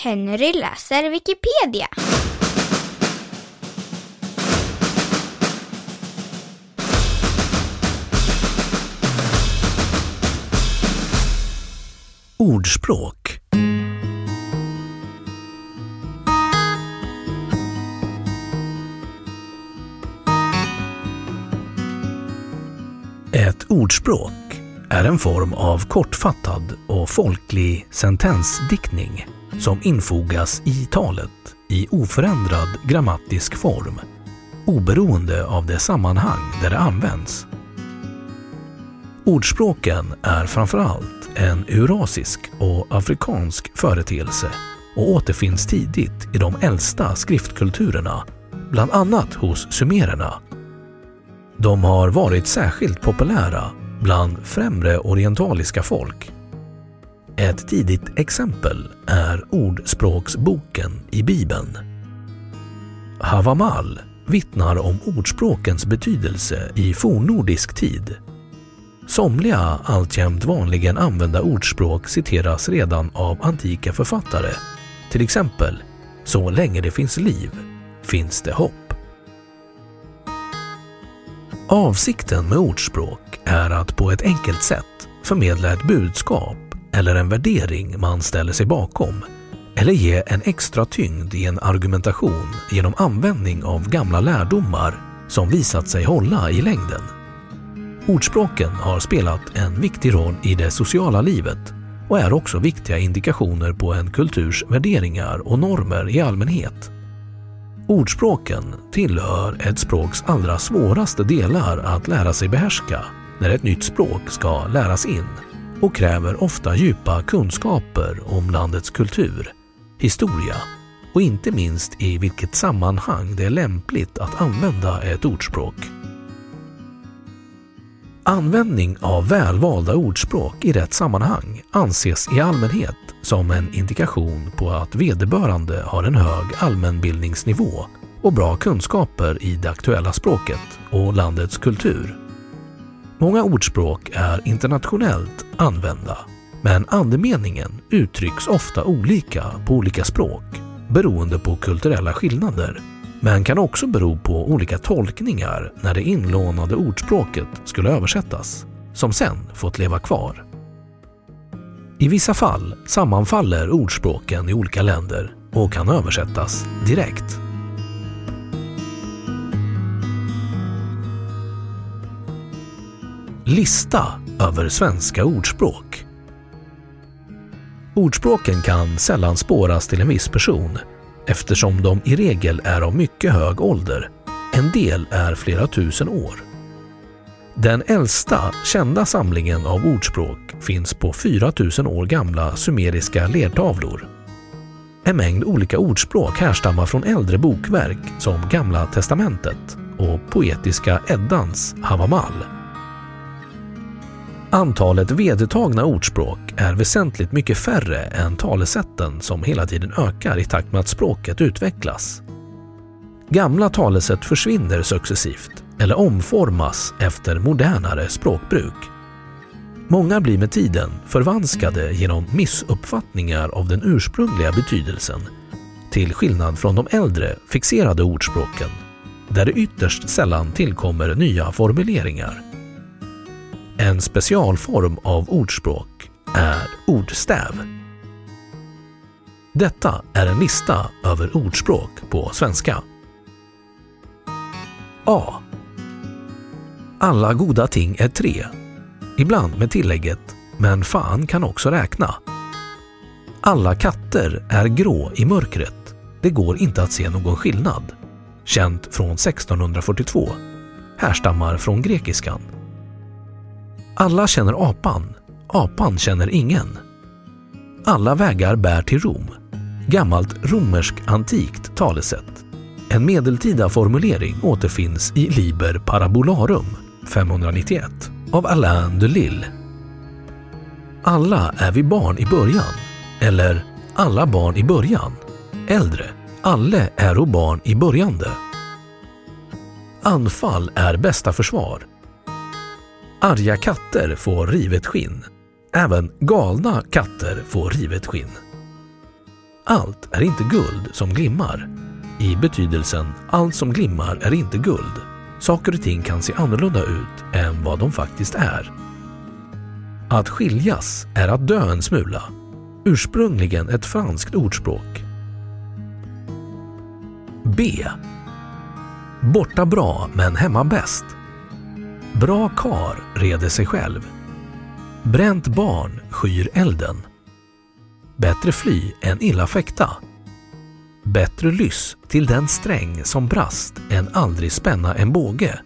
Henry läser Wikipedia. Ordspråk Ett ordspråk är en form av kortfattad och folklig sentensdiktning som infogas i talet i oförändrad grammatisk form oberoende av det sammanhang där det används. Ordspråken är framförallt en eurasisk och afrikansk företeelse och återfinns tidigt i de äldsta skriftkulturerna, bland annat hos sumererna. De har varit särskilt populära bland främre orientaliska folk. Ett tidigt exempel är Ordspråksboken i Bibeln. Havamal vittnar om ordspråkens betydelse i fornnordisk tid. Somliga alltjämt vanligen använda ordspråk citeras redan av antika författare. Till exempel “Så länge det finns liv finns det hopp”. Avsikten med ordspråk är att på ett enkelt sätt förmedla ett budskap eller en värdering man ställer sig bakom eller ge en extra tyngd i en argumentation genom användning av gamla lärdomar som visat sig hålla i längden. Ordspråken har spelat en viktig roll i det sociala livet och är också viktiga indikationer på en kulturs värderingar och normer i allmänhet. Ordspråken tillhör ett språks allra svåraste delar att lära sig behärska när ett nytt språk ska läras in och kräver ofta djupa kunskaper om landets kultur, historia och inte minst i vilket sammanhang det är lämpligt att använda ett ordspråk. Användning av välvalda ordspråk i rätt sammanhang anses i allmänhet som en indikation på att vederbörande har en hög allmänbildningsnivå och bra kunskaper i det aktuella språket och landets kultur. Många ordspråk är internationellt använda, men andemeningen uttrycks ofta olika på olika språk beroende på kulturella skillnader, men kan också bero på olika tolkningar när det inlånade ordspråket skulle översättas, som sen fått leva kvar. I vissa fall sammanfaller ordspråken i olika länder och kan översättas direkt. Lista över svenska ordspråk. Ordspråken kan sällan spåras till en viss person eftersom de i regel är av mycket hög ålder. En del är flera tusen år. Den äldsta kända samlingen av ordspråk finns på 4000 år gamla sumeriska lertavlor. En mängd olika ordspråk härstammar från äldre bokverk som Gamla testamentet och poetiska Eddans Havamal. Antalet vedertagna ordspråk är väsentligt mycket färre än talesätten som hela tiden ökar i takt med att språket utvecklas. Gamla talesätt försvinner successivt eller omformas efter modernare språkbruk. Många blir med tiden förvanskade genom missuppfattningar av den ursprungliga betydelsen till skillnad från de äldre fixerade ordspråken där det ytterst sällan tillkommer nya formuleringar. En specialform av ordspråk är ordstäv. Detta är en lista över ordspråk på svenska. A. Alla goda ting är tre. Ibland med tillägget “men fan kan också räkna”. Alla katter är grå i mörkret. Det går inte att se någon skillnad. Känt från 1642. Härstammar från grekiskan. Alla känner apan. Apan känner ingen. Alla vägar bär till Rom. Gammalt romersk antikt talesätt. En medeltida formulering återfinns i Liber Parabolarum 591 av Alain de Lille. Alla är vi barn i början, eller alla barn i början. Äldre, alle är barn i börjande. Anfall är bästa försvar. Arga katter får rivet skinn. Även galna katter får rivet skinn. Allt är inte guld som glimmar. I betydelsen allt som glimmar är inte guld. Saker och ting kan se annorlunda ut än vad de faktiskt är. Att skiljas är att dö en smula. Ursprungligen ett franskt ordspråk. B. Borta bra men hemma bäst. Bra kar reder sig själv. Bränt barn skyr elden. Bättre fly än illa fäkta. Bättre lyss till den sträng som brast än aldrig spänna en båge.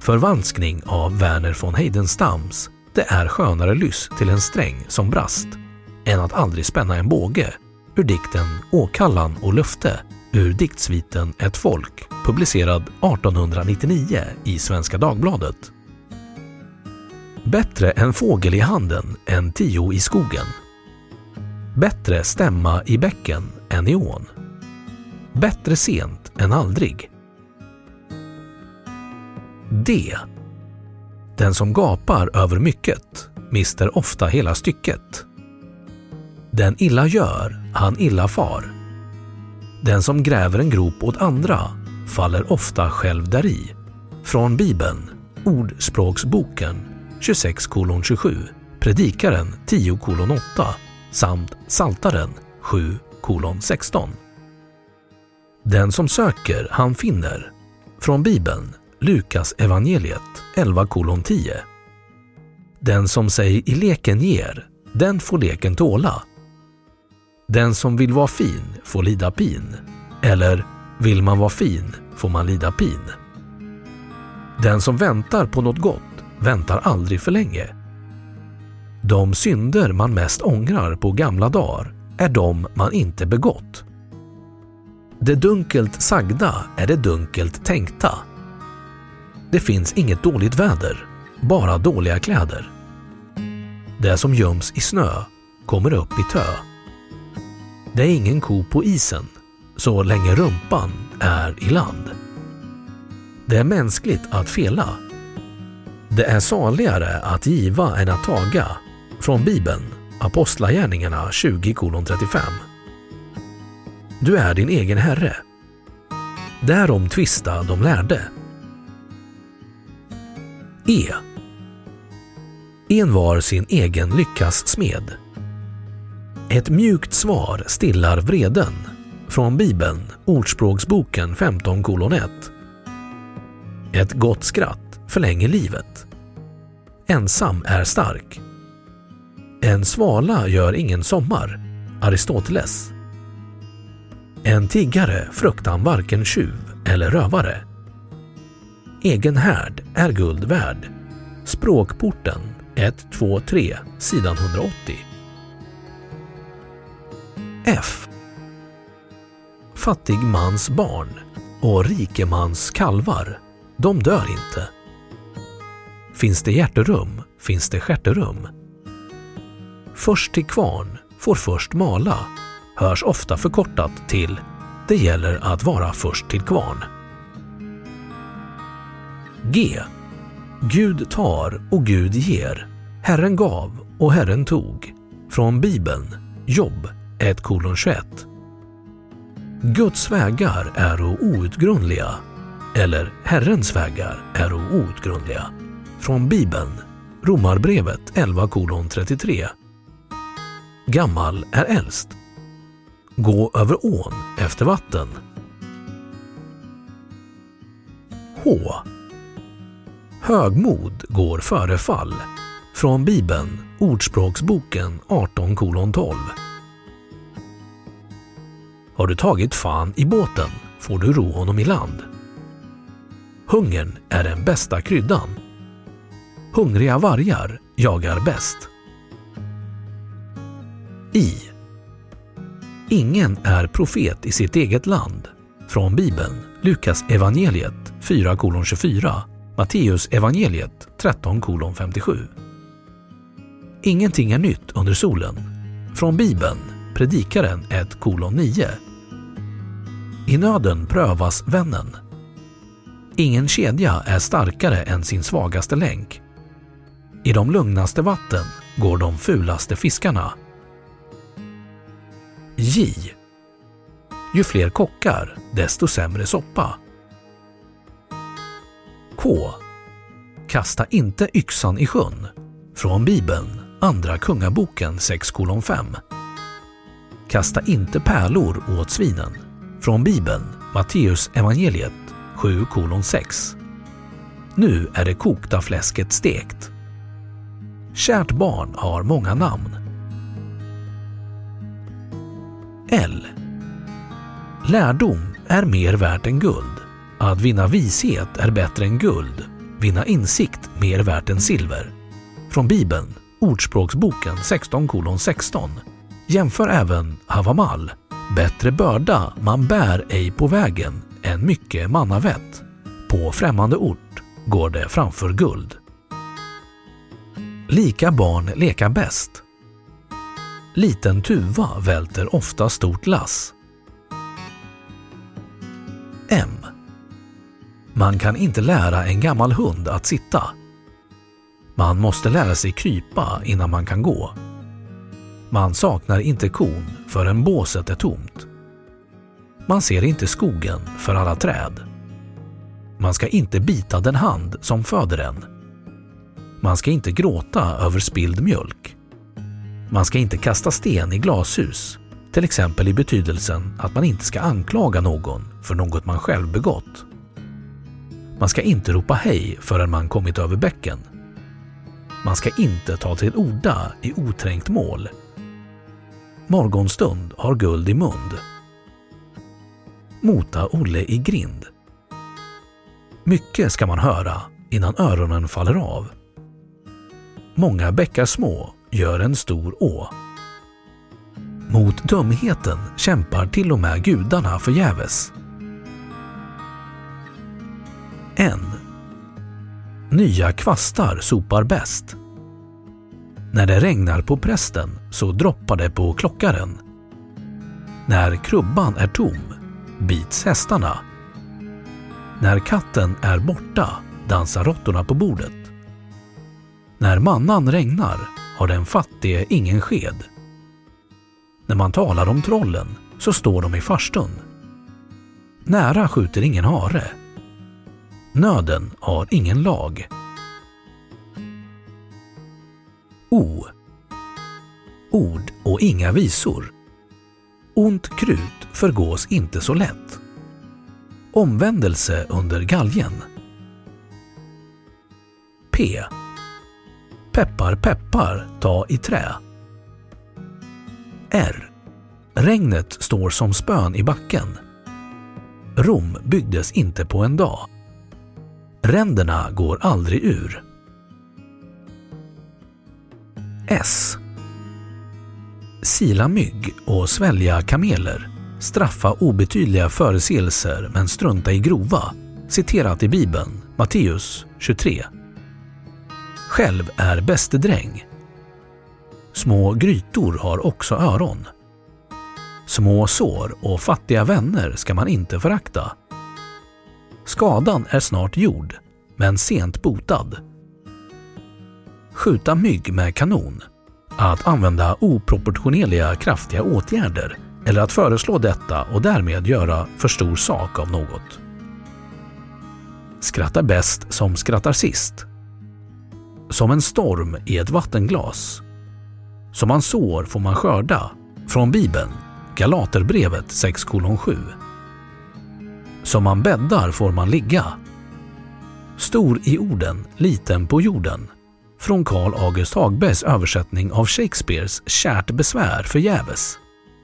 Förvanskning av Verner von Heidenstams Det är skönare lyss till en sträng som brast än att aldrig spänna en båge ur dikten Åkallan och löfte ur diktsviten Ett folk publicerad 1899 i Svenska Dagbladet. Bättre en fågel i handen än tio i skogen. Bättre stämma i bäcken än i ån. Bättre sent än aldrig. D. Den som gapar över mycket mister ofta hela stycket. Den illa gör, han illa far. Den som gräver en grop åt andra faller ofta själv däri. Från Bibeln, Ordspråksboken 26 27, Predikaren 10 8 samt Saltaren 7 16. Den som söker, han finner. Från Bibeln, Lukas evangeliet 11 10. Den som sig i leken ger, den får leken tåla. Den som vill vara fin får lida pin. Eller vill man vara fin får man lida pin. Den som väntar på något gott väntar aldrig för länge. De synder man mest ångrar på gamla dagar är de man inte begått. Det dunkelt sagda är det dunkelt tänkta. Det finns inget dåligt väder, bara dåliga kläder. Det som göms i snö kommer upp i tö. Det är ingen ko på isen så länge rumpan är i land. Det är mänskligt att fela. Det är saligare att giva än att taga. Från Bibeln, Apostlagärningarna 20.35. Du är din egen herre. Därom tvista de lärde. E. En var sin egen lyckas smed. Ett mjukt svar stillar vreden. Från Bibeln, Ordspråksboken 15.1. Ett gott skratt förlänger livet. Ensam är stark. En svala gör ingen sommar. Aristoteles. En tiggare fruktar varken tjuv eller rövare. Egen härd är guld värd. Språkporten 123 sidan 180. F. Fattig mans barn och rikemans kalvar, de dör inte. Finns det hjärterum finns det stjärterum. Först till kvarn får först mala hörs ofta förkortat till “Det gäller att vara först till kvarn”. G. Gud tar och Gud ger. Herren gav och Herren tog. Från Bibeln, Jobb 1.21. Guds vägar är outgrundliga, eller Herrens vägar är outgrundliga. Från Bibeln, Romarbrevet 11.33 Gammal är äldst. Gå över ån efter vatten. H. Högmod går före fall. Från Bibeln, Ordspråksboken 18.12 Har du tagit fan i båten får du ro honom i land. Hungern är den bästa kryddan. Hungriga vargar jagar bäst. I. Ingen är profet i sitt eget land. Från Bibeln, Lukas evangeliet 4.24, Matteus evangeliet 13.57. Ingenting är nytt under solen. Från Bibeln, Predikaren 1.9. I nöden prövas vännen. Ingen kedja är starkare än sin svagaste länk. I de lugnaste vatten går de fulaste fiskarna. J. Ju fler kockar, desto sämre soppa. K. Kasta inte yxan i sjön. Från Bibeln, Andra Kungaboken 6.5. Kasta inte pärlor åt svinen. Från Bibeln, Matteus evangeliet 7.6. Nu är det kokta fläsket stekt. Kärt barn har många namn. L. Lärdom är mer värt än guld. Att vinna vishet är bättre än guld. Vinna insikt mer värt än silver. Från Bibeln, Ordspråksboken 16 16. Jämför även Havamal. Bättre börda man bär ej på vägen än mycket mannavett. På främmande ort går det framför guld. Lika barn leka bäst. Liten tuva välter ofta stort lass. M. Man kan inte lära en gammal hund att sitta. Man måste lära sig krypa innan man kan gå. Man saknar inte kon förrän båset är tomt. Man ser inte skogen för alla träd. Man ska inte bita den hand som föder en. Man ska inte gråta över spilld mjölk. Man ska inte kasta sten i glashus, till exempel i betydelsen att man inte ska anklaga någon för något man själv begått. Man ska inte ropa hej förrän man kommit över bäcken. Man ska inte ta till orda i oträngt mål. Morgonstund har guld i mund. Mota Olle i grind. Mycket ska man höra innan öronen faller av. Många bäckar små gör en stor å. Mot dumheten kämpar till och med gudarna förgäves. En. Nya kvastar sopar bäst. När det regnar på prästen så droppar det på klockaren. När krubban är tom bits hästarna. När katten är borta dansar råttorna på bordet. När mannan regnar har den fattige ingen sked. När man talar om trollen så står de i farstun. Nära skjuter ingen hare. Nöden har ingen lag. O. Ord och inga visor. Ont krut förgås inte så lätt. Omvändelse under galgen. P. Peppar peppar, ta i trä. R. Regnet står som spön i backen. Rom byggdes inte på en dag. Ränderna går aldrig ur. S. Sila mygg och svälja kameler. Straffa obetydliga förseelser men strunta i grova. Citerat i Bibeln, Matteus 23. Själv är bäste dräng. Små grytor har också öron. Små sår och fattiga vänner ska man inte förakta. Skadan är snart gjord, men sent botad. skjuta mygg med kanon, att använda oproportionerliga kraftiga åtgärder eller att föreslå detta och därmed göra för stor sak av något. Skrattar bäst som skrattar sist. Som en storm i ett vattenglas. Som man sår får man skörda. Från Bibeln, Galaterbrevet 6.7. Som man bäddar får man ligga. Stor i orden, liten på jorden. Från Carl August Hagbergs översättning av Shakespeares Kärt besvär förgäves.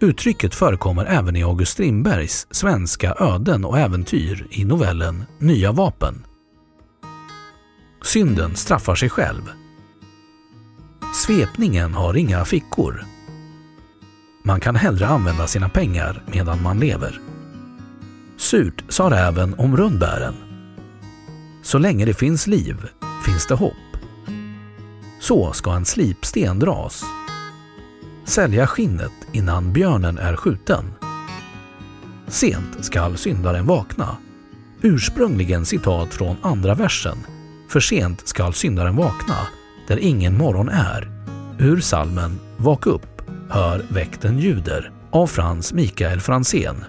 Uttrycket förekommer även i August Strindbergs Svenska öden och äventyr i novellen Nya vapen. Synden straffar sig själv. Svepningen har inga fickor. Man kan hellre använda sina pengar medan man lever. Surt sa räven om rundbären. Så länge det finns liv finns det hopp. Så ska en slipsten dras. Sälja skinnet innan björnen är skjuten. Sent skall syndaren vakna. Ursprungligen citat från andra versen. För sent skall syndaren vakna, där ingen morgon är. Ur salmen Vak upp, hör väkten ljuder av Frans Mikael Fransén.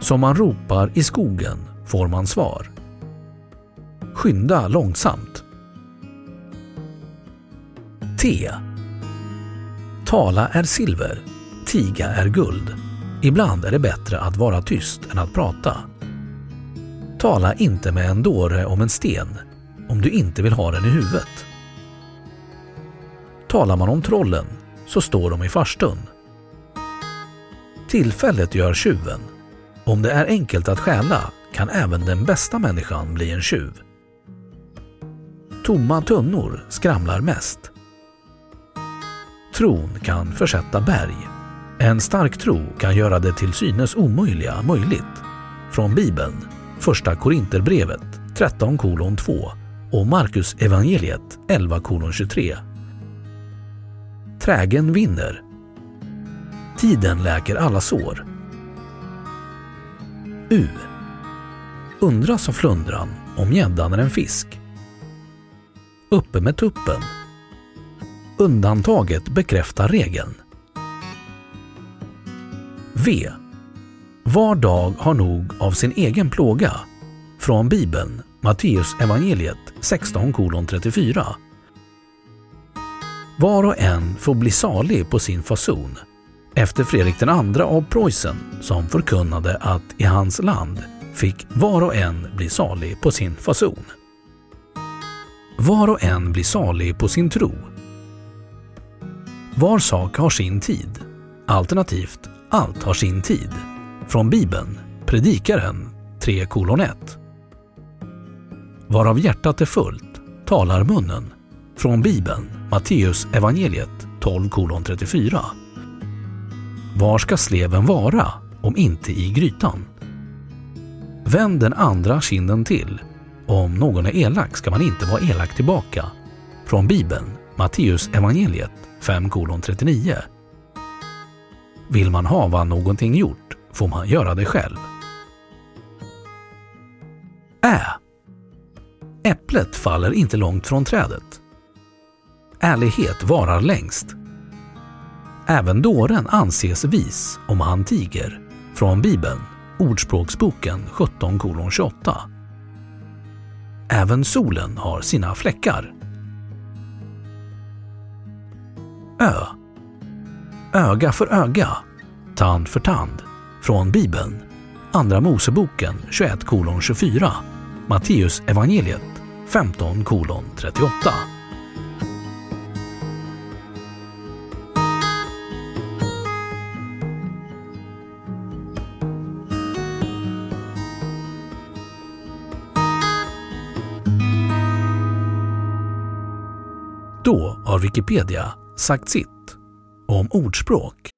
Som man ropar i skogen får man svar. Skynda långsamt. T. Tala är silver, tiga är guld. Ibland är det bättre att vara tyst än att prata. Tala inte med en dåre om en sten om du inte vill ha den i huvudet. Talar man om trollen så står de i farstun. Tillfället gör tjuven. Om det är enkelt att stjäla kan även den bästa människan bli en tjuv. Tomma tunnor skramlar mest. Tron kan försätta berg. En stark tro kan göra det till synes omöjliga möjligt. Från Bibeln, Första Korinterbrevet 13.2 och Markus evangeliet 11:23. Trägen vinner. Tiden läker alla sår. U. Undras av flundran om gäddan är en fisk. Uppe med tuppen. Undantaget bekräftar regeln. V. Var dag har nog av sin egen plåga. Från Bibeln, Matteus evangeliet 16 34. Var och en får bli salig på sin fason. Efter Fredrik II av Preussen som förkunnade att i hans land fick var och en bli salig på sin fason. Var och en blir salig på sin tro. Var sak har sin tid. Alternativt, allt har sin tid. Från Bibeln, Predikaren 3.1 Varav hjärtat är fullt talar munnen. Från Bibeln, Matteus evangeliet 12.34. Var ska sleven vara om inte i grytan? Vänd den andra kinden till. Om någon är elak ska man inte vara elak tillbaka. Från Bibeln, Matteus evangeliet 5.39. Vill man hava någonting gjort får man göra det själv. Ä. Äpplet faller inte långt från trädet. Ärlighet varar längst. Även dåren anses vis om han tiger. Från Bibeln, Ordspråksboken 17.28. Även solen har sina fläckar. Ö. Öga för öga, tand för tand. Från Bibeln, Andra Moseboken 21.24 Matteus evangeliet 15.38 Då har Wikipedia sagt sitt om ordspråk.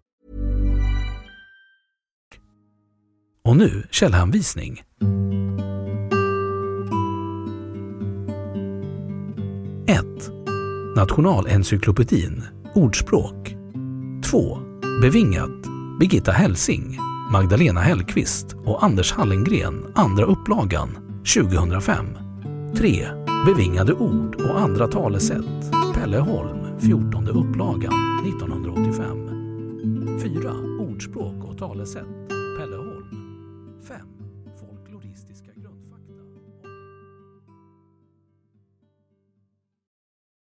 Och nu källhänvisning. 1. Nationalencyklopedin Ordspråk 2. Bevingat Birgitta Helsing, Magdalena Hellqvist och Anders Hallengren, andra upplagan 2005. 3. Bevingade ord och andra talesätt Pelle Holm, 14 upplagan 1985. 4. Ordspråk och talesätt